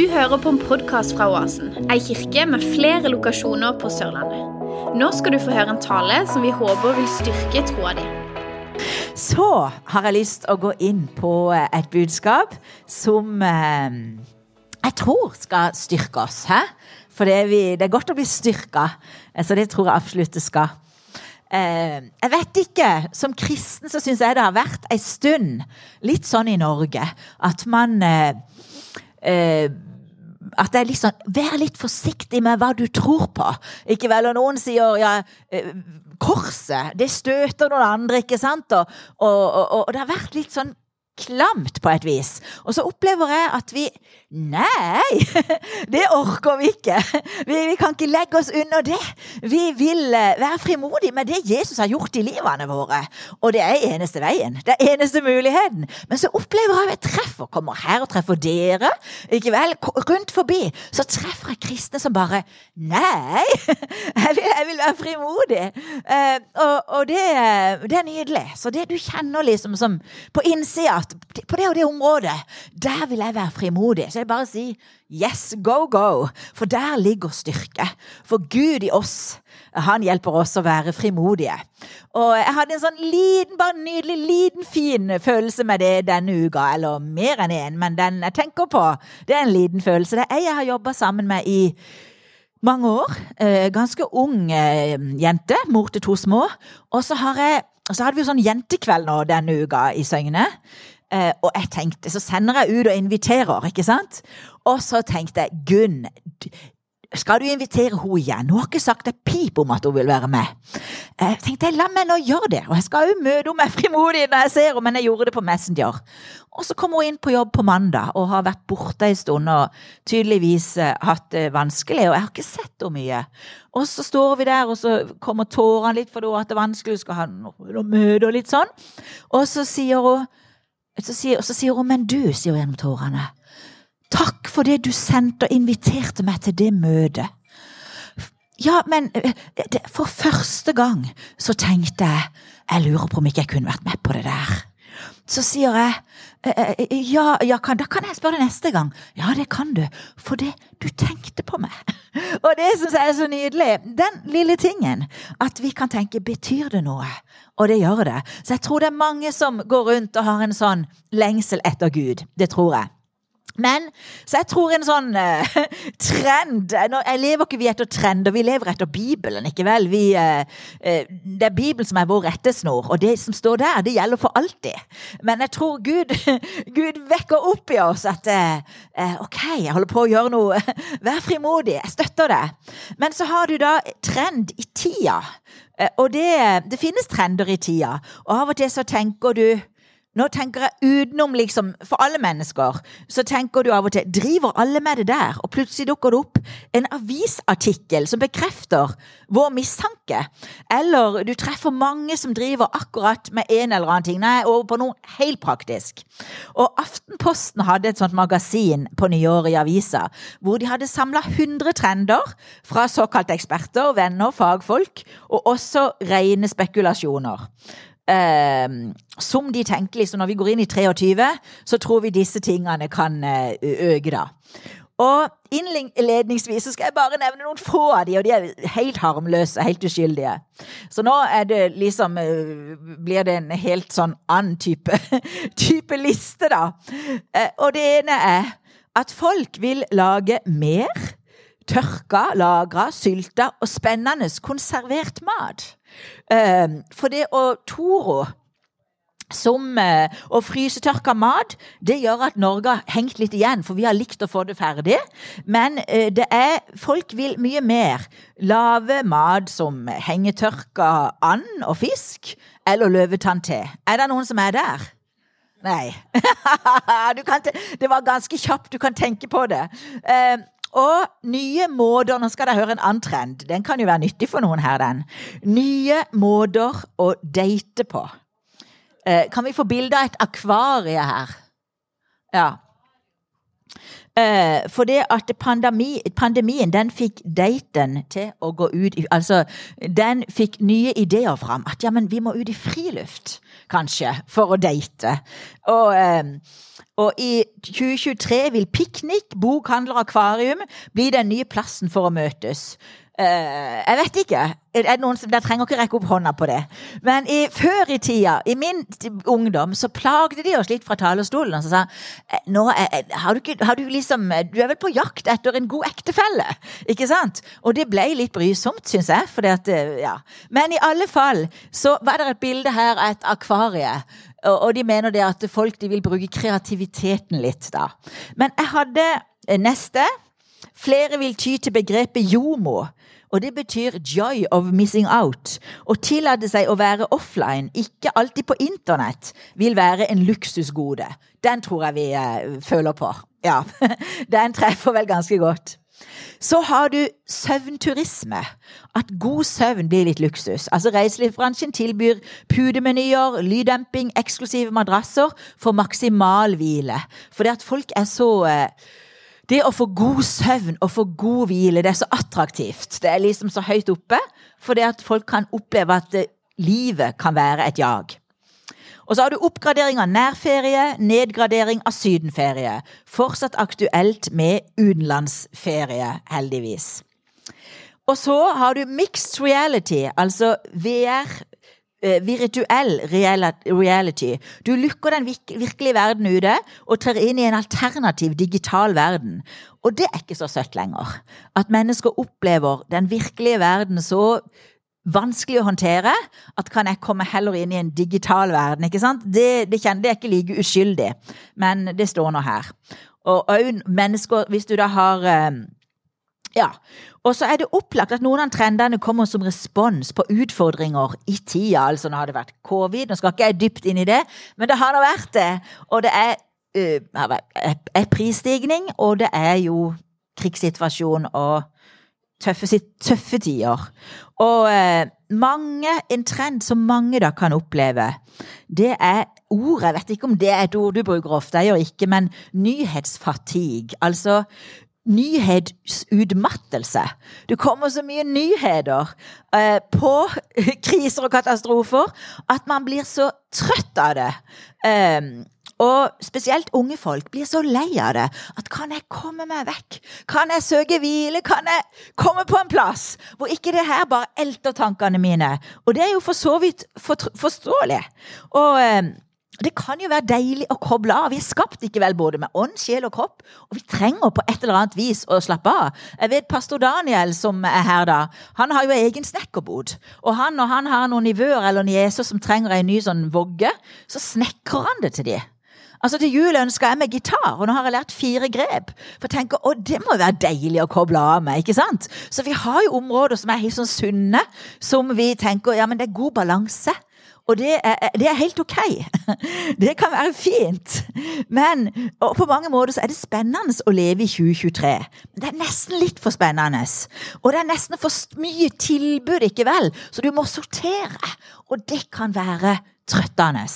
Du hører på en podkast fra Oasen, ei kirke med flere lokasjoner på Sørlandet. Nå skal du få høre en tale som vi håper vil styrke troa di. Så har jeg lyst til å gå inn på et budskap som eh, jeg tror skal styrke oss. He? For det er, vi, det er godt å bli styrka, eh, så det tror jeg absolutt det skal. Eh, jeg vet ikke, Som kristen så syns jeg det har vært ei stund litt sånn i Norge at man eh, eh, at det er litt sånn, Vær litt forsiktig med hva du tror på. Ikke vel, og Noen sier ja, eh, korset, det støter noen andre, ikke sant? Og, og, og, og det har vært litt sånn klamt på et vis. Og så opplever jeg at vi Nei! Det orker vi ikke. Vi, vi, kan ikke legge oss under det. Vi vil eh, være frimodige med det Jesus har gjort i livene våre. Og det er eneste veien. Det er eneste muligheten. Men så opplever jeg at jeg treffer, kommer her og treffer dere. Ikke vel? Rundt forbi. Så treffer jeg kristne som bare Nei! Jeg vil, jeg vil være frimodig. Uh, og, og det, det, er nydelig. Så det du kjenner liksom som på innsida på det og det området, der vil jeg være frimodig. Så jeg bare si yes, go, go. For der ligger styrke. For Gud i oss, han hjelper oss å være frimodige. Og jeg hadde en sånn liten, bare nydelig, liten, fin følelse med det denne uka. Eller mer enn én, en, men den jeg tenker på, det er en liten følelse. Det er jeg har jobba sammen med i mange år. Eh, ganske ung eh, jente, mor til to små. Og så, jeg, så hadde vi jo sånn jentekveld nå denne uka i Søgne. Eh, og jeg tenkte, så sender jeg ut og inviterer, ikke sant? Og så tenkte jeg Gunn, skal du invitere henne igjen? Hun har ikke sagt et pip om at hun vil være med. Jeg tenkte la meg nå gjøre det, og jeg skal jo møte henne med frimodig når jeg ser henne, men jeg gjorde det på Messenger. Og så kom hun inn på jobb på mandag og har vært borte en stund og tydeligvis eh, hatt det vanskelig, og jeg har ikke sett henne mye. Og så står vi der, og så kommer tårene litt for at det er vanskelig, hun skal ha noe møte og litt sånn. Og så sier hun så sier, så sier hun 'men du', sier hun gjennom tårene. Takk for det du sendte og inviterte meg til det møtet. Ja, men eh, for første gang så tenkte jeg jeg lurer på om ikke jeg kunne vært med på det der. Så sier jeg eh, eh, ja, ja kan, da kan jeg spørre neste gang. Ja, det kan du, for det du tenkte på meg. Og det syns jeg er så nydelig. Den lille tingen. At vi kan tenke betyr det noe? Og det gjør det. Så jeg tror det er mange som går rundt og har en sånn lengsel etter Gud. Det tror jeg. Men så jeg tror en sånn uh, trend Jeg lever ikke vi etter trender, vi lever etter Bibelen, ikke vel? Vi, uh, uh, det er Bibelen som er vår rettesnor, og det som står der, det gjelder for alltid. Men jeg tror Gud, Gud vekker opp i oss at OK, jeg holder på å gjøre noe. Vær frimodig, jeg støtter det. Men så har du da trend i tida. Og det, det finnes trender i tida, og av og til så tenker du nå tenker jeg utenom, liksom, for alle mennesker, så tenker du av og til Driver alle med det der? Og plutselig dukker det opp en avisartikkel som bekrefter vår mistanke. Eller du treffer mange som driver akkurat med en eller annen ting. Nei, over på noe helt praktisk. Og Aftenposten hadde et sånt magasin på nyåret i avisa, hvor de hadde samla 100 trender fra såkalte eksperter, venner, fagfolk, og også rene spekulasjoner eh, som de tenker liksom Når vi går inn i 23, så tror vi disse tingene kan eh, øke, da. Og innledningsvis så skal jeg bare nevne noen få av de, og de er helt harmløse, helt uskyldige. Så nå er det liksom eh, Blir det en helt sånn annen type, type liste, da. Eh, og det ene er at folk vil lage mer tørka, lagra, sylta og spennende konservert mat. Ehm, for det å Toro som uh, å frysetørka mat, det gjør at Norge har hengt litt igjen, for vi har likt å få det ferdig. Men uh, det er Folk vil mye mer. Lave mat som hengetørka and og fisk, eller løvetann-te. Er det noen som er der? Nei. det var ganske kjapt, du kan tenke på det. Og nye måter Nå skal dere høre en annen trend. Den kan jo være nyttig for noen her, den. Nye måter å date på. Eh, kan vi få bilde av et akvarie her? Ja. Eh, for det at pandemi, pandemien den fikk daten til å gå ut Altså, den fikk nye ideer fram. At ja, men vi må ut i friluft, kanskje, for å date. Og, eh, og i 2023 vil piknik, bokhandler og akvarium bli den nye plassen for å møtes. Uh, jeg vet ikke. Er Dere trenger ikke rekke opp hånda på det. Men i, før i tida, i min ungdom, så plagde de oss litt fra talerstolen. Og så sa «Eh, nå er, har, du har du liksom Du er vel på jakt etter en god ektefelle? Ikke sant? Og det ble litt brysomt, syns jeg. Fordi at, eh, ja. Men i alle fall så var det et bilde her av et akvarie. Og, de mener det at folk de vil bruke kreativiteten litt, da. Men jeg hadde neste. Flere vil ty til begrepet jomo. Og det betyr 'joy of missing out'. Å tillate seg å være offline, ikke alltid på internett, vil være en luksusgode. Den tror jeg vi uh, føler på. Ja, Den treffer vel ganske godt. Så har du søvnturisme. At god søvn blir litt luksus. Altså Reiselivsbransjen tilbyr pudemenyer, lyddemping, eksklusive madrasser for maksimal hvile. Fordi at folk er så uh, det å få god søvn og få god hvile, det er så attraktivt. Det er liksom så høyt oppe, fordi at folk kan oppleve at livet kan være et jag. Og så har du oppgradering av nærferie, nedgradering av sydenferie. Fortsatt aktuelt med utenlandsferie, heldigvis. Og så har du mixed reality, altså VR, Eh, virtuell reality. Du lukker den virkelige verden ute og trer inn i en alternativ digital verden. Og det er ikke så søtt lenger. At mennesker opplever den virkelige verden så vanskelig å håndtere at kan jeg komme heller inn i en digital verden. ikke sant? Det, det, kjenner, jeg ikke like uskyldig, men det står nå her. Og òg mennesker, hvis du da har eh, ja, og så er det opplagt at noen av trendene kommer som respons på utfordringer i tida. Altså nå har det vært covid, nå skal ikke jeg dypt inn i det, men det har da vært det. Og det er, uh, er prisstigning, og det er jo krigssituasjon og tøffe, tøffe tider. Og uh, mange, en trend som mange da kan oppleve, det er ord Jeg vet ikke om det er et ord du bruker ofte, jeg gjør ikke, men nyhetsfatigue. Altså nyhetsutmattelse. Det kommer så mye nyheter eh, på kriser og katastrofer at man blir så trøtt av det. Eh, og spesielt unge folk blir så lei av det. At kan jeg komme meg vekk? Kan jeg søke hvile? Kan jeg komme på en plass hvor ikke det her bare elter tankene mine? Og det er jo for så vidt forståelig. Og eh, det kan jo være deilig å koble av. Vi er skapt ikke vel både med ånd, sjel og kropp, og vi trenger på et eller annet vis å slappe av. Jeg vet pastor Daniel som er her da, han har jo egen snekkerbod. Og han, når han har noen nivøer eller nieser som trenger en ny sånn vogge, så snekrer han det til de. Altså Til jul ønsker jeg meg gitar, og nå har jeg lært fire grep. For jeg tenker, å, Det må jo være deilig å koble av med. ikke sant? Så vi har jo områder som er helt sånn sunne, som vi tenker ja, men det er god balanse. Og det er, det er, helt ok. Det kan være fint. Men på mange måter så er det spennende å leve i 2023. Men det er nesten litt for spennende. Og det er nesten for mye tilbud, ikke vel? Så du må sortere. Og det kan være trøttende.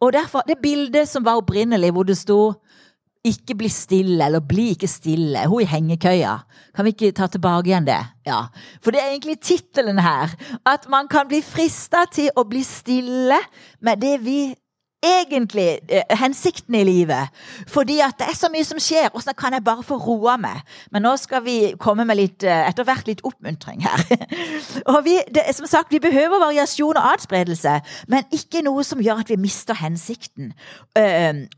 Og derfor, det bildet som var opprinnelig, hvor det sto ikke bli stille, eller bli ikke stille. Hun i hengekøya. Kan vi ikke ta tilbake igjen det? Ja. For det er egentlig tittelen her. At man kan bli frista til å bli stille med det vi egentlig eh, hensikten i livet. Fordi at det er så mye som skjer. Åssen kan jeg bare få roa meg? Men nå skal vi komme med litt, eh, etter hvert litt oppmuntring her. og vi, det, som sagt, vi behøver variasjon og adspredelse, men ikke noe som gjør at vi mister hensikten.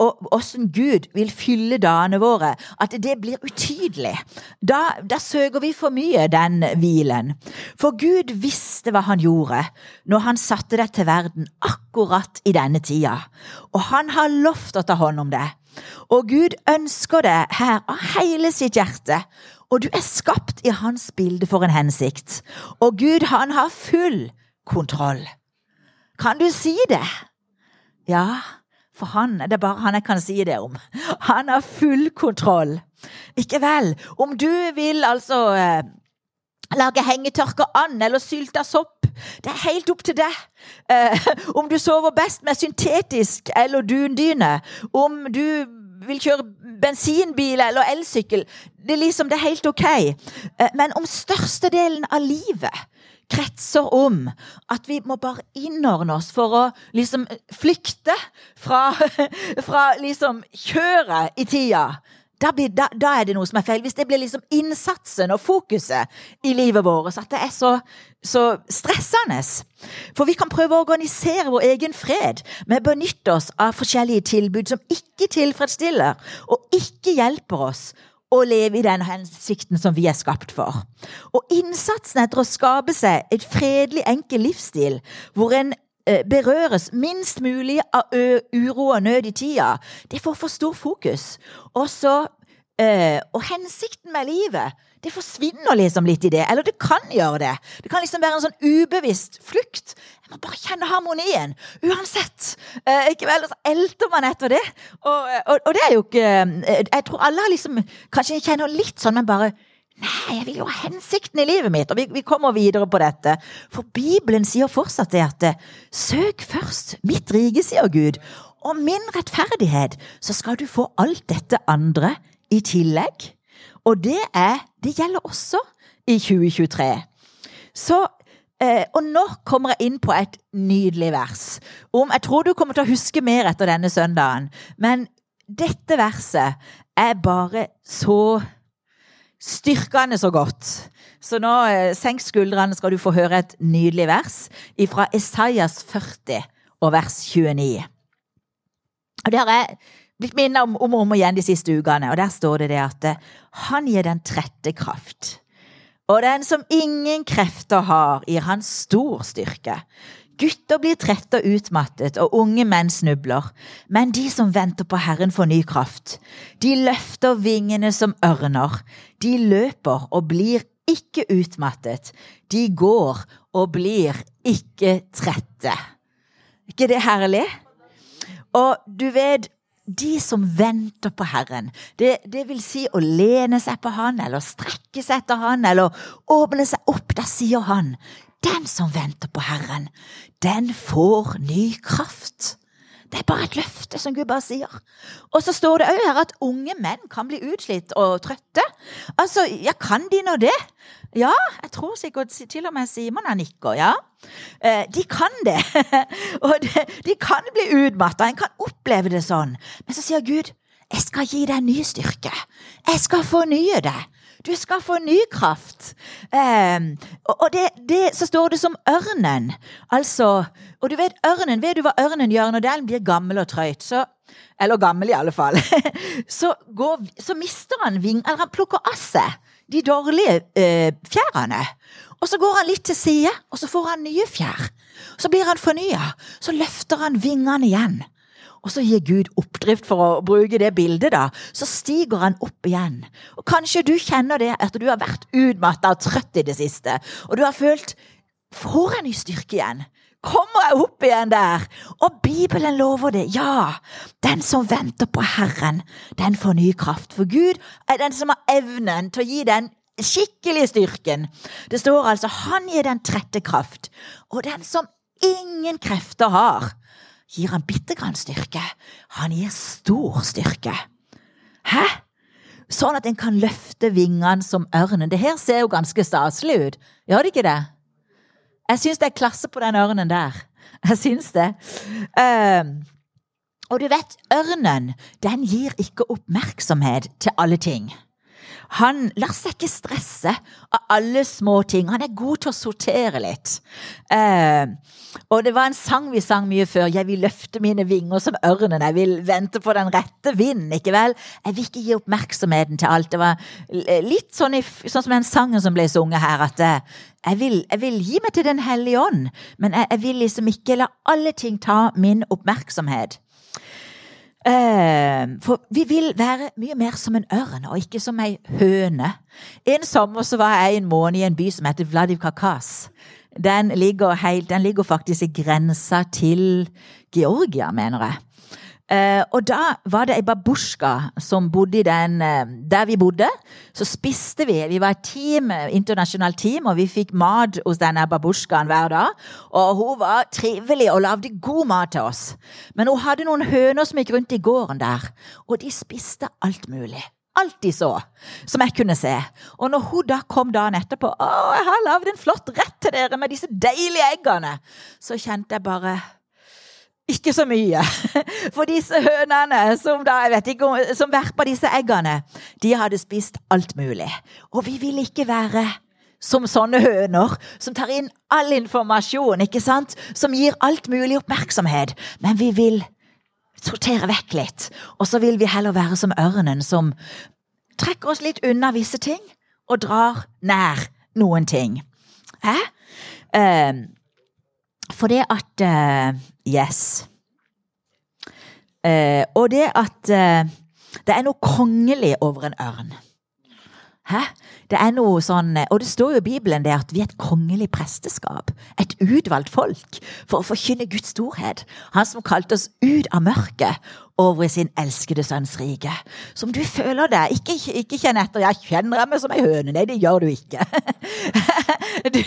Og åssen Gud vil fylle dagene våre. At det blir utydelig. Da, da søker vi for mye den hvilen. For Gud visste hva han gjorde når han satte deg til verden akkurat i denne tida og han har lovt å ta hånd om det. Og Gud ønsker det her av hele sitt hjerte. Og du er skapt i hans bilde for en hensikt. Og Gud, han har full kontroll. Kan du si det? Ja, for han det er bare han jeg kan si det om. Han har full kontroll. Ikke vel? Om du vil altså eh, lage hengetørker eller sylta sopp det er helt opp til deg. Eh, om du sover best med syntetisk eller dundyne. Om du vil kjøre bensinbil eller elsykkel. Det er liksom, det er helt ok. Eh, men om størstedelen av livet kretser om at vi må bare innordne oss for å liksom flykte fra, fra liksom kjøret i tida. Da, blir, da, da, er det noe som er feil. Hvis det blir liksom innsatsen og fokuset i livet vårt, at det er så, så stressende. For vi kan prøve å organisere vår egen fred med å benytte oss av forskjellige tilbud som ikke tilfredsstiller og ikke hjelper oss å leve i den hensikten som vi er skapt for. Og innsatsen etter å skape seg et fredelig, enkel livsstil, hvor en berøres minst mulig av uro og nød i tida, det får for stor fokus. Og, så, eh, og hensikten med livet det forsvinner liksom litt i det. Eller det kan gjøre det. Det kan liksom være en sånn ubevisst flukt. Jeg må bare kjenne harmonien. Uansett. Eh, ikke vel? Så elter man etter det. Og, og, og, det er jo ikke eh, Jeg tror alle har liksom Kanskje kjenner litt sånn, men bare Nei, jeg vil jo ha hensikten i livet mitt. Og vi, vi kommer videre på dette. For Bibelen sier fortsatt det at eh, søk først mitt rike, sier Gud, og min rettferdighet, så skal du få alt dette andre i tillegg. Og det, er, det gjelder også i 2023. Så Eh, og nå kommer jeg inn på et nydelig vers. Om, jeg tror du kommer til å huske mer etter denne søndagen. Men dette verset er bare så styrkende så godt. Så nå, eh, senk skuldrene, skal du få høre et nydelig vers fra Esaias 40 og vers 29. Og det har jeg blitt minnet om, om og om igjen de siste ukene, og der står det det at eh, han gir den trette kraft. Og den som ingen krefter har, gir han stor styrke. Gutter blir trette og utmattet, og unge menn snubler. Men de som venter på Herren, får ny kraft. De løfter vingene som ørner. De løper og blir ikke utmattet. De går og blir ikke trette. ikke det herlig? Og du vet, de som venter på Herren, det, det, vil si å lene seg på Han, eller strekke seg etter Han, eller åpne seg opp, da sier Han, den som venter på Herren, den får ny kraft. Det er bare et løfte som Gud bare sier. Og så står det òg her at unge menn kan bli utslitt og trøtte. Altså, ja, kan de nå det? Ja, jeg tror sikkert til og med Simon er nikker, ja. Eh, de kan det. og de kan bli utmatta, en kan oppleve det sånn. Men så sier Gud, jeg skal gi deg ny styrke. Jeg skal fornye deg. Du skal få ny kraft. Um, og det, det, så står det som ørnen. Altså Og du vet ørnen, vet du hva ørnen gjør når den blir gammel og trøyt? Så, eller gammel, i alle fall. så, går, så mister han ving, eller han plukker av seg de dårlige eh, fjærene. Og så går han litt til side, og så får han nye fjær. Så blir han fornya. Så løfter han vingene igjen. Og så gir Gud oppdrift for å bruke det bildet, da. Så stiger han opp igjen. Og kanskje du kjenner det at du har vært utmatta og trøtt i det siste, og du har følt Får jeg ny styrke igjen? Kommer jeg opp igjen der? Og Bibelen lover det, ja. Den som venter på Herren, den får ny kraft. For Gud er den som har evnen til å gi den skikkelig styrken. Det står altså 'Han gir den trette kraft', og den som ingen krefter har gir han bitte grann styrke. Han gir stor styrke. Hæ? Sånn at en kan løfte vingene som ørnen. Det her ser jo ganske staselig ut, gjør det ikke det? Jeg syns det er klasse på den ørnen der. Jeg syns det. Uh, og du vet, ørnen, den gir ikke oppmerksomhet til alle ting. Han lar seg ikke stresse av alle små ting. Han er god til å sortere litt. Eh, og det var en sang vi sang mye før. Jeg vil løfte mine vinger som ørnen. Jeg vil vente på den rette vinden, ikke vel? Jeg vil ikke gi oppmerksomheten til alt. Det var litt sånn, i, sånn som den sangen som ble sunget her, at eh, jeg vil, jeg vil, gi meg til Den hellige ånd, men jeg, jeg vil liksom ikke la alle ting ta min oppmerksomhet. Uh, for vi vil være mye mer som en ørn, og ikke som ei høne. En sommer så var jeg en måned i en by som heter Vladivkakas. Den ligger, helt, den ligger faktisk i grensa til Georgia, mener jeg. Eh, og da var det ei babusjka som bodde i den eh, Der vi bodde, så spiste vi. Vi var et team, internasjonalt team, og vi fikk mat hos denne babusjkaen hver dag. Og hun var trivelig og lagde god mat til oss. Men hun hadde noen høner som gikk rundt i gården der, og de spiste alt mulig alt de så, som jeg kunne se. Og når hun da kom dagen etterpå 'Å, jeg har lagd en flott rett til dere med disse deilige eggene', så kjente jeg bare ikke så mye. For disse hønene som da, ikke, som verpa disse eggene, de hadde spist alt mulig. Og vi vil ikke være som sånne høner, som tar inn all informasjon, ikke sant? Som gir alt mulig oppmerksomhet. Men vi vil sortere vekk litt. Og så vil vi heller være som ørnen, som trekker oss litt unna visse ting, og drar nær noen ting. Hæ? Eh, for det at uh, Yes. Eh, og det at eh, det er noe kongelig over en ørn. Hæ? Det er noe sånn, Og det står jo i Bibelen det at vi er et kongelig presteskap. Et utvalgt folk for å forkynne Guds storhet. Han som kalte oss ut av mørket over i sin elskede sønns rike. Som du føler det. Ikke, ikke kjenn etter 'jeg kjenner meg som ei høne'. Nei, det gjør du ikke. Du,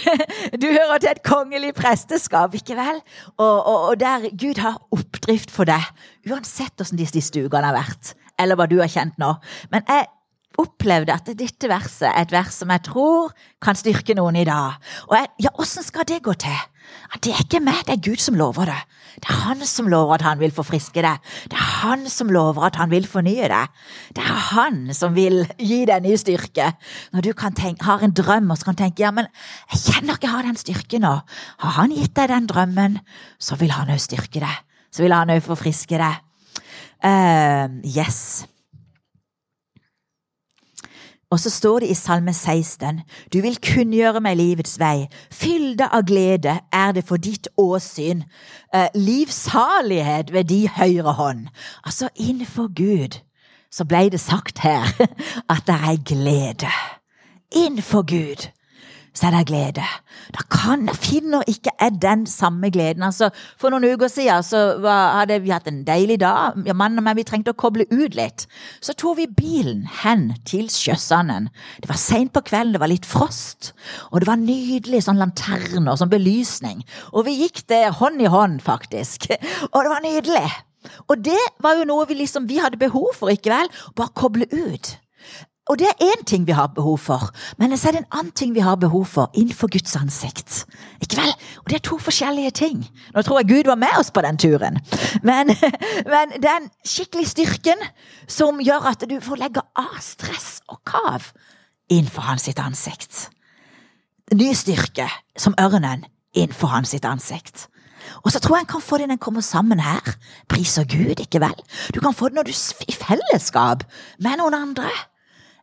du hører til et kongelig presteskap, ikke vel? Og, og, og der Gud har oppdrift for deg, uansett hvordan disse stugene har vært eller hva du har kjent nå. Men jeg opplevde at dette verset er et vers som jeg tror kan styrke noen i dag. Og jeg, ja, åssen skal det gå til? Det er ikke meg, det er Gud som lover det. Det er Han som lover at han vil forfriske deg. Det er Han som lover at han vil fornye deg. Det er Han som vil gi deg ny styrke. Når du tenke, har en drøm og så kan tenke ja, men jeg kjenner ikke jeg har den styrken nå. Har Han gitt deg den drømmen, så vil Han òg styrke deg. Så vil Han òg forfriske deg. Uh, yes. Og så står det i Salme 16, du vil kunngjøre meg livets vei, fylde av glede er det for ditt åsyn, eh, livsalighet ved de høyre hånd. Altså, innenfor Gud så ble det sagt her at det er glede. Innenfor Gud så er det glede. Da kan, finner ikke jeg den samme gleden. Altså, for noen uker siden så var, hadde vi hatt en deilig dag, mannen og meg, vi trengte å koble ut litt. Så tok vi bilen hen til Sjøsanden. Det var seint på kvelden, det var litt frost, og det var nydelig sånn lanterner, sånn belysning. Og vi gikk det hånd i hånd, faktisk. Og det var nydelig. Og det var jo noe vi liksom, vi hadde behov for, ikke vel? Bare koble ut. Og det er én ting vi har behov for, men så er det en annen ting vi har behov for innenfor Guds ansikt. Ikke vel? Og det er to forskjellige ting. Nå tror jeg Gud var med oss på den turen. Men, men den skikkelig styrken som gjør at du får legge av stress og kav innenfor hans sitt ansikt. Ny styrke, som ørnen, innenfor hans sitt ansikt. Og så tror jeg en kan få det når en kommer sammen her. Priser Gud, ikke vel? Du kan få det når du i fellesskap med noen andre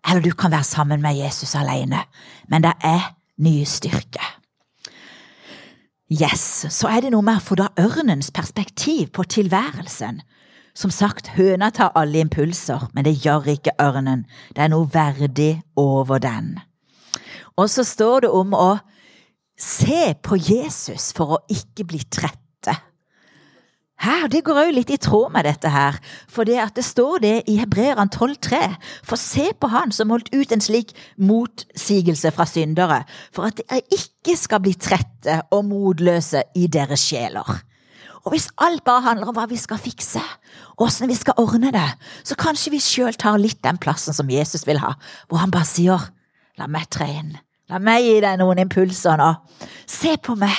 eller du kan være sammen med Jesus alene, men det er ny styrke. Yes, så er det noe med å få da ørnens perspektiv på tilværelsen. Som sagt, høna tar alle impulser, men det gjør ikke ørnen. Det er noe verdig over den. Og så står det om å se på Jesus for å ikke bli trette. Her, Det går òg litt i tråd med dette her, for det at det står det i Hebreerne 12,3. For se på han som holdt ut en slik motsigelse fra syndere, for at dere ikke skal bli trette og motløse i deres sjeler. Og hvis alt bare handler om hva vi skal fikse, åssen vi skal ordne det, så kanskje vi sjøl tar litt den plassen som Jesus vil ha, hvor han bare sier la meg tre inn, la meg gi deg noen impulser nå, se på meg,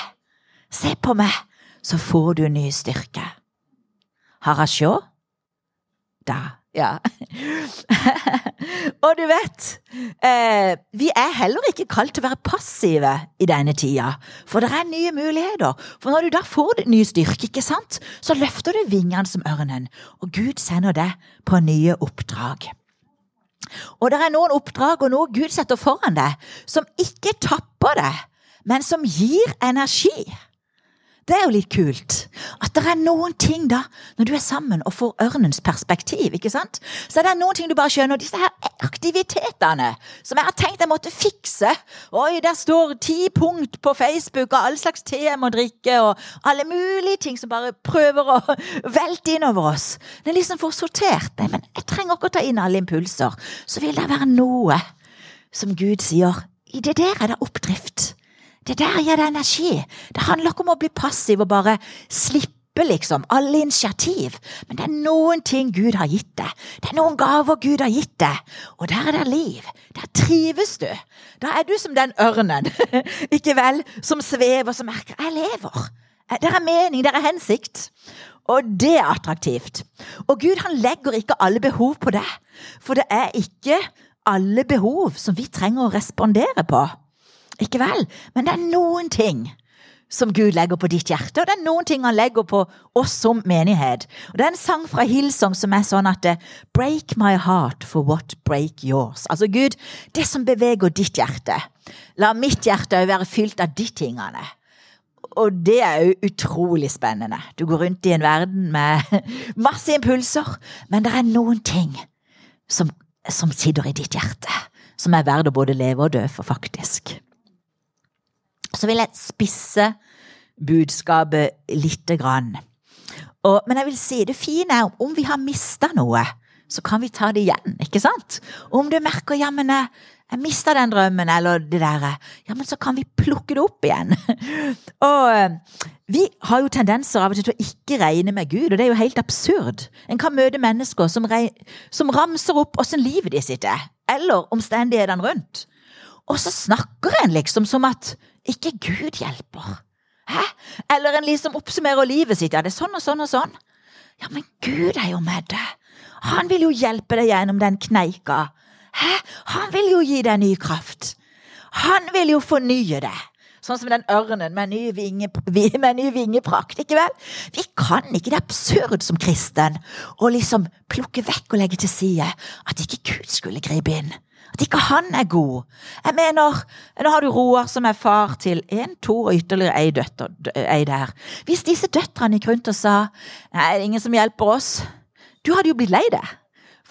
se på meg så får du ny styrke. Harasjå? Da, ja. og du vet, eh, vi er heller ikke kalt til å være passive i denne tida, for det er nye muligheter. For når du da får ny styrke, ikke sant, så løfter du vingene som ørnen, og Gud sender deg på nye oppdrag. Og det er noen oppdrag og noe Gud setter foran deg, som ikke tapper deg, men som gir energi. Det er jo litt kult. At det er noen ting, da, når du er sammen og får ørnens perspektiv, ikke sant, så det er noen ting du bare skjønner. Disse her aktivitetene som jeg har tenkt jeg måtte fikse. Oi, der står ti punkt på Facebook og all slags te jeg må drikke, og alle mulige ting som bare prøver å velte innover oss. Det er liksom for sortert. Nei, men jeg trenger ikke å ta inn alle impulser. Så vil det være noe som Gud sier. I det der er det oppdrift. Det der gir deg energi. Det handler ikke om å bli passiv og bare slippe liksom alle initiativ, men det er noen ting Gud har gitt deg. Det er noen gaver Gud har gitt deg, og der er det liv. Der trives du. Da er du som den ørnen, ikke vel, som svever, som merker 'jeg lever'. Der er mening, der er hensikt. Og det er attraktivt. Og Gud han legger ikke alle behov på deg, for det er ikke alle behov som vi trenger å respondere på. Ikke vel? Men det er noen ting som Gud legger på ditt hjerte, og det er noen ting han legger på oss som menighet. Og Det er en sang fra Hillsong som er sånn at Break my heart for what break yours. Altså Gud, det som beveger ditt hjerte. La mitt hjerte òg være fylt av de tingene. Og det er jo utrolig spennende. Du går rundt i en verden med masse impulser, men det er noen ting som, som sitter i ditt hjerte. Som er verdt å både leve og dø for, faktisk så vil jeg spisse budskapet lite grann. Og, men jeg vil si det fine er om vi har mista noe, så kan vi ta det igjen, ikke sant? Om du merker ja, men jeg, jeg mista den drømmen, eller det derre, ja, men så kan vi plukke det opp igjen. og vi har jo tendenser av og til til å ikke regne med Gud, og det er jo helt absurd. En kan møte mennesker som, som ramser opp åssen livet de sitter, eller omstendighetene rundt. Og så snakker en liksom som at ikke Gud hjelper. Hæ? Eller en liksom oppsummerer livet sitt. Ja, det er sånn og sånn og sånn. Ja, men Gud er jo med deg. Han vil jo hjelpe deg gjennom den kneika. Hæ? Han vil jo gi deg ny kraft. Han vil jo fornye deg. Sånn som den ørnen med ny, vinge, med ny vingeprakt. ikke vel? Vi kan ikke, det er absurd som kristen, å liksom plukke vekk og legge til side at ikke Gud skulle gripe inn. At ikke han er god. Jeg mener, nå har du Roar som er far til én, to og ytterligere ei døtter, ei der. Hvis disse døtrene gikk rundt og sa nei, det er ingen som hjelper oss, du hadde jo blitt lei deg.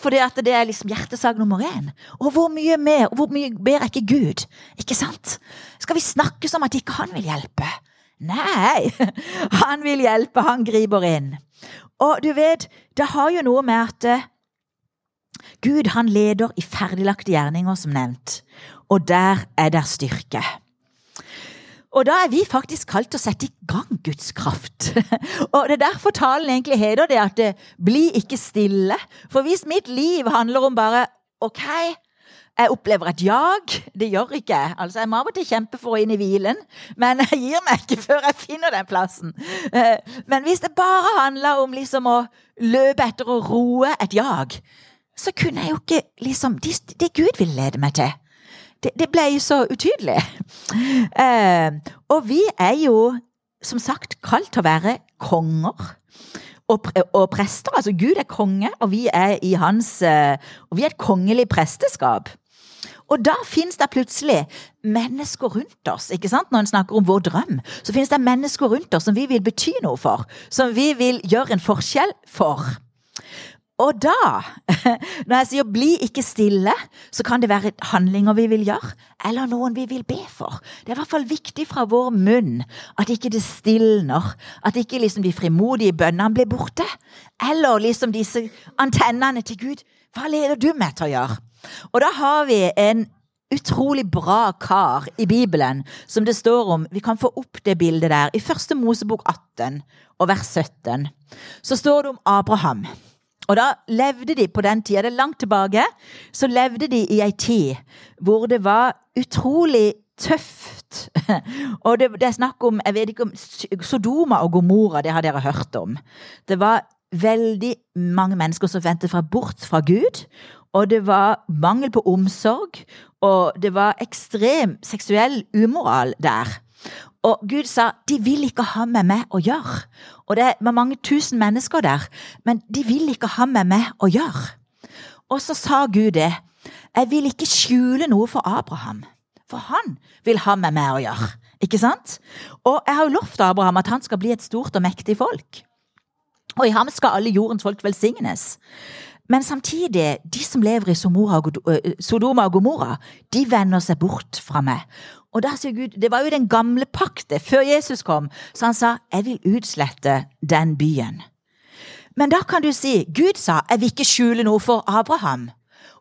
For det er liksom hjertesak nummer én. Og hvor mye mer, og hvor mye mer er ikke Gud? Ikke sant? Skal vi snakke som at ikke han vil hjelpe? Nei, han vil hjelpe, han griper inn. Og du vet, det har jo noe med at Gud han leder i ferdiglagte gjerninger, som nevnt, og der er der styrke. Og da er vi faktisk kalt til å sette i gang Guds kraft. og det er derfor talen egentlig heter det at det, bli ikke stille. For hvis mitt liv handler om bare ok, jeg opplever et jag. Det gjør ikke jeg. Altså, jeg må av og til kjempe for å inn i hvilen, men jeg gir meg ikke før jeg finner den plassen. Eh, men hvis det bare handler om liksom å løpe etter å roe et jag, så kunne jeg jo ikke liksom Det, det Gud ville lede meg til. Det, det ble jo så utydelig. Uh, og vi er jo, som sagt, kalt til å være konger. Og, og, prester. Altså, Gud er konge, og vi er i hans uh, Og vi er et kongelig presteskap. Og da finnes det plutselig mennesker rundt oss. ikke sant? Når en snakker om vår drøm, så finnes det mennesker rundt oss som vi vil bety noe for. Som vi vil gjøre en forskjell for. Og da, når jeg sier bli ikke stille, så kan det være handlinger vi vil gjøre, eller noen vi vil be for. Det er i hvert fall viktig fra vår munn at ikke det stilner, at ikke liksom de frimodige bønnene blir borte, eller liksom disse antennene til Gud. Hva leder du meg til å gjøre? Og da har vi en utrolig bra kar i Bibelen som det står om. Vi kan få opp det bildet der. I første Mosebok 18 og vers 17 så står det om Abraham. Og da levde de på den tida, det er langt tilbake, så levde de i ei tid hvor det var utrolig tøft. Og det, det er snakk om jeg vet ikke om Sodoma og Gomora, det har dere hørt om. Det var veldig mange mennesker som ventet fra bort fra Gud. Og det var mangel på omsorg, og det var ekstrem seksuell umoral der. Og Gud sa de vil ikke ha med meg å gjøre. Og det var mange tusen mennesker der, men de vil ikke ha med meg å gjøre. Og så sa Gud det. Jeg vil ikke skjule noe for Abraham. For han vil ha med meg å gjøre. Ikke sant? Og jeg har jo lovt Abraham at han skal bli et stort og mektig folk. Og i ham skal alle jordens folk velsignes. Men samtidig, de som lever i Sodoma og Gomorra, de vender seg bort fra meg. Og da sier Gud, Det var jo den gamle pakte før Jesus kom, så han sa jeg vil utslette den byen. Men da kan du si Gud sa jeg vil ikke skjule noe for Abraham.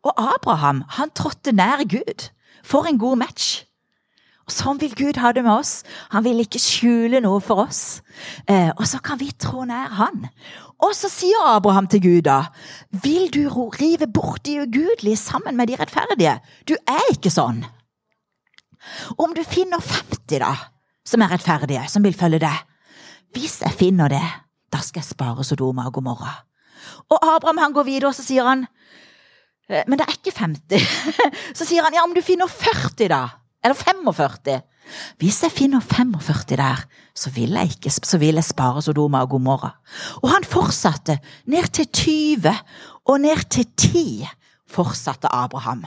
Og Abraham han trådte nær Gud. For en god match. Og Sånn vil Gud ha det med oss. Han vil ikke skjule noe for oss. Eh, og så kan vi trå nær Han. Og så sier Abraham til Gud da, vil du rive bort de ugudelige sammen med de rettferdige? Du er ikke sånn. Om du finner 50 da, som er rettferdige, som vil følge deg, hvis jeg finner det, da skal jeg spare Sodoma og Gomorra. Og Abraham han går videre og så sier han, «Eh, men det er ikke 50. Så sier han ja, om du finner 40 da, eller 45. Hvis jeg finner 45 der, så vil jeg ikke, så vil jeg spare Sodoma og Gomorra. Og han fortsatte, ned til 20 og ned til 10 fortsatte Abraham.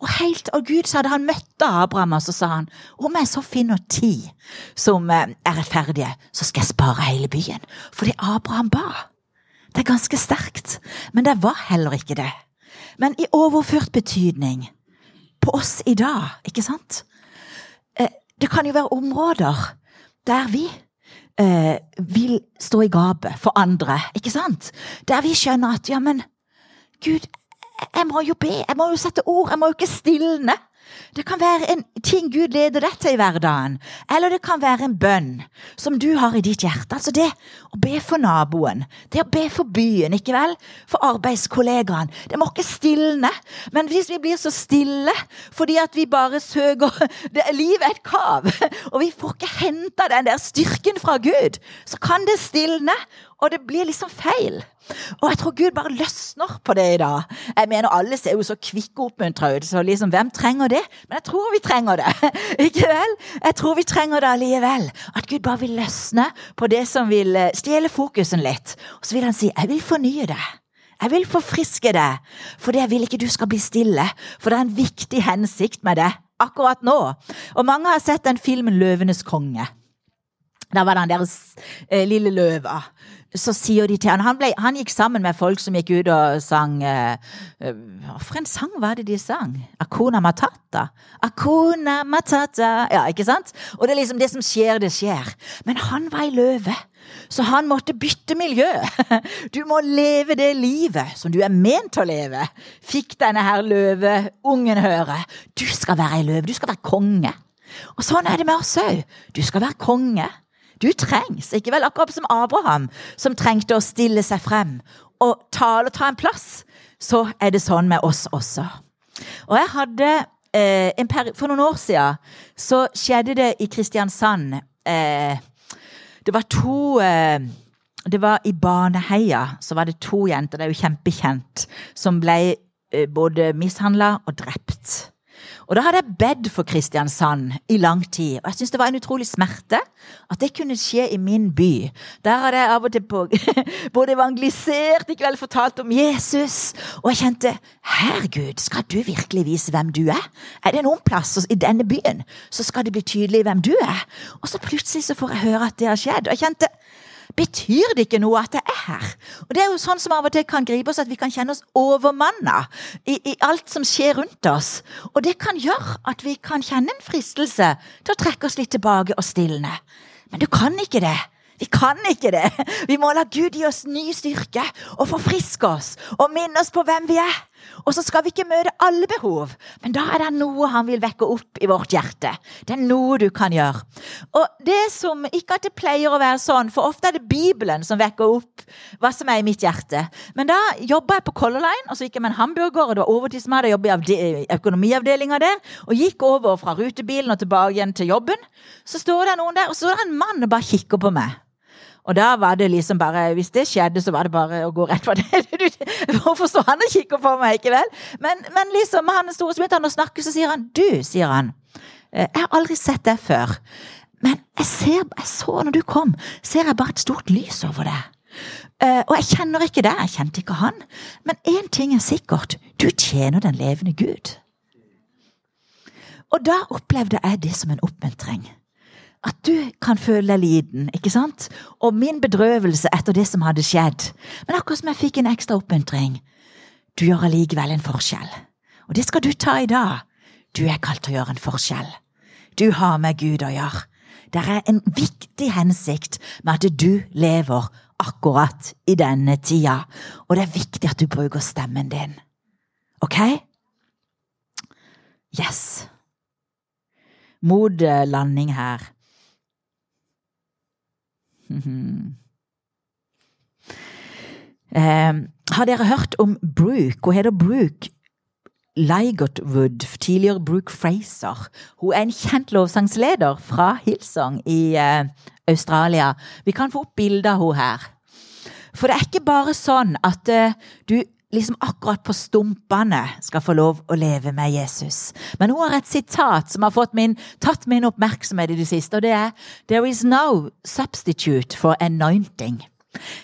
Og helt, av Gud sa hadde han møtte Abraham, og så sa han om jeg så finner ti som eh, er rettferdige, så skal jeg spare hele byen. Fordi Abraham ba. Det er ganske sterkt, men det var heller ikke det. Men i overført betydning på oss i dag, ikke sant? Eh, det kan jo være områder der vi eh, vil stå i gapet for andre, ikke sant? Der vi skjønner at ja, men Gud, jeg må jo be, jeg må jo sette ord, jeg må jo ikke stilne. Det kan være en ting Gud leder deg til i hverdagen, eller det kan være en bønn som du har i ditt hjerte. Altså det å be for naboen, det å be for byen, ikke vel? For arbeidskollegaen. Det må ikke stilne. Men hvis vi blir så stille fordi at vi bare søker det, Livet er et kav, og vi får ikke henta den der styrken fra Gud, så kan det stilne, og det blir liksom feil. Og jeg tror Gud bare løsner på det i dag. Jeg mener Alle ser jo så kvikke og oppmuntra ut, så liksom, hvem trenger det? Men jeg tror vi trenger det. Ikke vel? Jeg tror vi trenger det allikevel. At Gud bare vil løsne på det som vil eh, stjele fokusen litt. Og så vil han si 'jeg vil fornye det'. Jeg vil forfriske deg, for jeg vil ikke du skal bli stille. For det er en viktig hensikt med det akkurat nå. Og mange har sett den filmen 'Løvenes konge'. Da var det han deres eh, lille løva så sier de til han, han, ble, han gikk sammen med folk som gikk ut og sang uh, uh, For en sang var det de sang? Akuna matata. Akuna matata. Ja, ikke sant? Og det er liksom det som skjer, det skjer. Men han var ei løve. Så han måtte bytte miljø. Du må leve det livet som du er ment å leve. Fikk denne her løveungen høre. Du skal være ei løve. Du skal være konge. Og sånn er det med oss òg. Du skal være konge. Du trengs, ikke vel? Akkurat som Abraham, som trengte å stille seg frem og tale og ta en plass. Så er det sånn med oss også. Og jeg hadde eh, For noen år siden så skjedde det i Kristiansand eh, Det var to eh, Det var i Baneheia så var det to jenter, det er jo kjempekjent, som ble eh, både mishandla og drept. Og da hadde jeg bedt for Kristiansand i lang tid. Og jeg syntes det var en utrolig smerte at det kunne skje i min by. Der hadde jeg av og til på, både evangelisert, ikke vel fortalt om Jesus. Og jeg kjente Herregud, skal du virkelig vise hvem du er? Er det noen plasser i denne byen så skal det bli tydelig hvem du er? Og så plutselig så får jeg høre at det har skjedd. Og jeg kjente betyr det ikke noe at jeg er her? Og Det er jo sånn som av og til kan gripe oss, at vi kan kjenne oss overmanna i, i, alt som skjer rundt oss. Og det kan gjøre at vi kan kjenne en fristelse til å trekke oss litt tilbake og stilne. Men du kan ikke det. Vi kan ikke det. Vi må la Gud gi oss ny styrke og forfriske oss og minne oss på hvem vi er. Og så skal vi ikke møte alle behov, men da er det noe han vil vekke opp i vårt hjerte. Det er noe du kan gjøre. Og det som, Ikke at det pleier å være sånn, for ofte er det Bibelen som vekker opp hva som er i mitt hjerte. Men da jobba jeg på Color Line, og så gikk jeg med en hamburger, og det var overtidsmat, jeg jobbet i økonomiavdelinga der, og gikk over fra rutebilen og tilbake igjen til jobben. Så står det noen der, og så er det en mann og bare kikker på meg. Og da var det liksom bare Hvis det skjedde, så var det bare å gå rett for det. Hvorfor står han og kikker på meg, ikke vel? Men, men liksom, han store begynte han å snakke, så sier han Du, sier han. Eh, jeg har aldri sett deg før. Men jeg, ser, jeg så når du kom, ser jeg bare et stort lys over deg. Uh, og jeg kjenner ikke deg, jeg kjente ikke han. Men én ting er sikkert, du tjener den levende Gud. Og da opplevde jeg det som en oppmuntring. At du kan føle liten, ikke sant? Og min bedrøvelse etter det som hadde skjedd. Men akkurat som jeg fikk en ekstra oppmuntring. Du gjør allikevel en forskjell. Og det skal du ta i dag. Du er kalt til å gjøre en forskjell. Du har med Gud å gjøre. Det er en viktig hensikt med at du lever akkurat i denne tida, og det er viktig at du bruker stemmen din. Ok? Yes. Mot landing her. Eh, har dere hørt om Brooke? Hun heter Brooke Ligertwood, tidligere Brooke Fraser. Hun er en kjent lovsangsleder fra Hillsong i eh, Australia. Vi kan få opp bilde av henne her. For det er ikke bare sånn at eh, du liksom akkurat på stumpene skal få lov å leve med Jesus. Men hun har et sitat som har min, tatt min oppmerksomhet i det siste, og det er There is no substitute for anointing.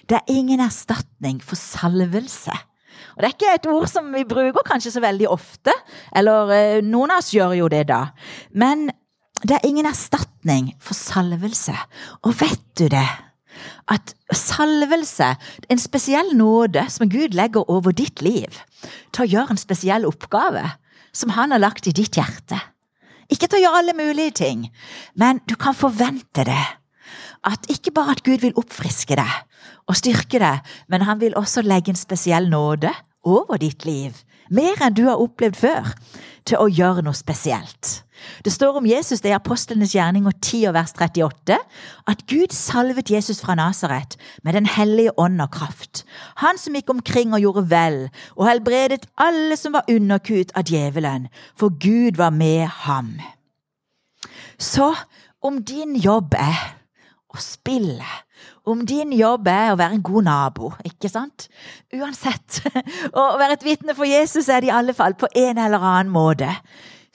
Det er ingen erstatning for salvelse. Og Det er ikke et ord som vi bruker kanskje så veldig ofte, eller eh, noen av oss gjør jo det da. Men det er ingen erstatning for salvelse. Og vet du det? At salvelse, en spesiell nåde som Gud legger over ditt liv, til å gjøre en spesiell oppgave som han har lagt i ditt hjerte. Ikke til å gjøre alle mulige ting, men du kan forvente det. At ikke bare at Gud vil oppfriske deg og styrke deg, men han vil også legge en spesiell nåde over ditt liv, mer enn du har opplevd før, til å gjøre noe spesielt. Det står om Jesus det er apostlenes gjerning og 10 vers 38 at Gud salvet Jesus fra Nasaret med Den hellige ånd og kraft. Han som gikk omkring og gjorde vel og helbredet alle som var underkuet av djevelen, for Gud var med ham. Så om din jobb er å spille, om din jobb er å være en god nabo, ikke sant? Uansett, å være et vitne for Jesus er det i alle fall på en eller annen måte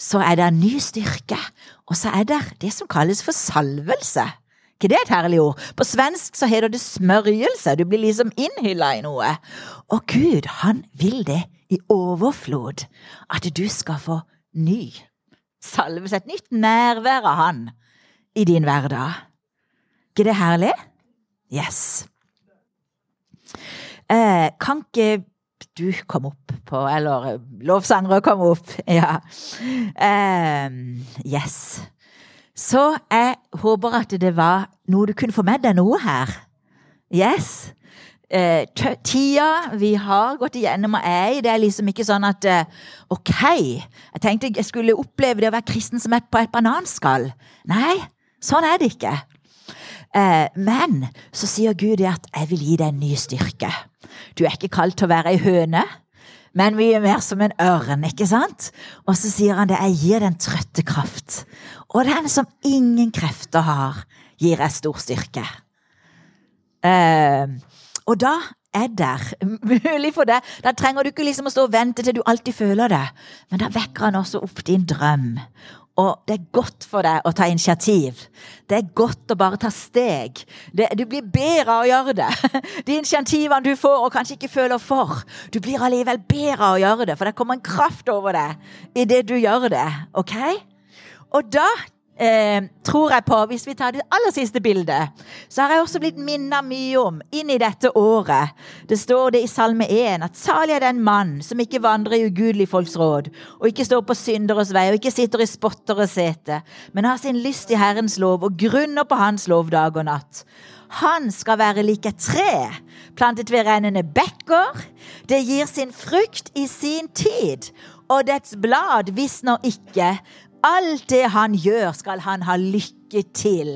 så er det ny styrke, og så er det det som kalles for salvelse. ikke det er et herlig ord? På svensk så heter det smørjelse, du blir liksom innhylla i noe. Og Gud, han vil det i overflod, at du skal få ny salvelse, et nytt nærvær av han i din hverdag. ikke det herlig? Yes. Eh, kan ikke du kom opp på Eller lovsangere kom opp. Ja. Um, yes. Så jeg håper at det var noe du kunne få med deg noe her. Yes. Uh, tida vi har gått igjennom og er i, det er liksom ikke sånn at uh, Ok, jeg tenkte jeg skulle oppleve det å være kristen som er på et bananskall. Nei, sånn er det ikke. Uh, men så sier Gud at 'jeg vil gi deg en ny styrke'. Du er ikke kalt til å være ei høne, men mye mer som en ørn, ikke sant? Og så sier han det, jeg gir den trøtte kraft. Og den som ingen krefter har, gir jeg stor styrke. Uh, og da er der mulig for deg. Da trenger du ikke liksom å stå og vente til du alltid føler det. Men da vekker han også opp din drøm og det er godt for deg å ta initiativ. Det er godt å bare ta steg. Det, du blir bedre av å gjøre det. De initiativene du får og kanskje ikke føler for, du blir allikevel bedre av å gjøre det, for det kommer en kraft over deg idet du gjør det. ok? Og da eh, tror jeg på, hvis vi tar det aller siste bildet, så har jeg også blitt minnet mye om inn i dette året. Det står det i Salme 1 at salig er den mann som ikke vandrer i ugudelig folks råd, og ikke står på synderes vei, og ikke sitter i spotteres sete, men har sin lyst i Herrens lov og grunner på Hans lov dag og natt. Han skal være lik et tre, plantet ved rennende bekker. Det gir sin frukt i sin tid, og dets blad visner ikke, Alt det han gjør, skal han ha lykke til.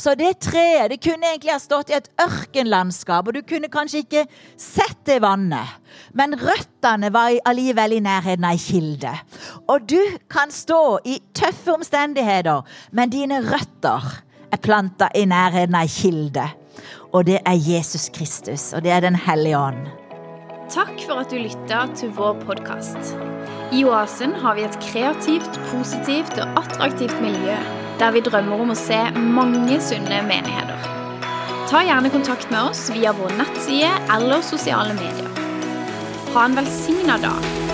Så det treet det kunne egentlig ha stått i et ørkenlandskap, og du kunne kanskje ikke sett det vannet. Men røttene var allikevel i nærheten av ei kilde. Og du kan stå i tøffe omstendigheter, men dine røtter er planta i nærheten av ei kilde. Og det er Jesus Kristus, og det er Den hellige ånd. Takk for at du lytta til vår podkast. I Oasen har vi et kreativt, positivt og attraktivt miljø der vi drømmer om å se mange sunne menigheter. Ta gjerne kontakt med oss via vår nettside eller sosiale medier. Ha en velsigna dag.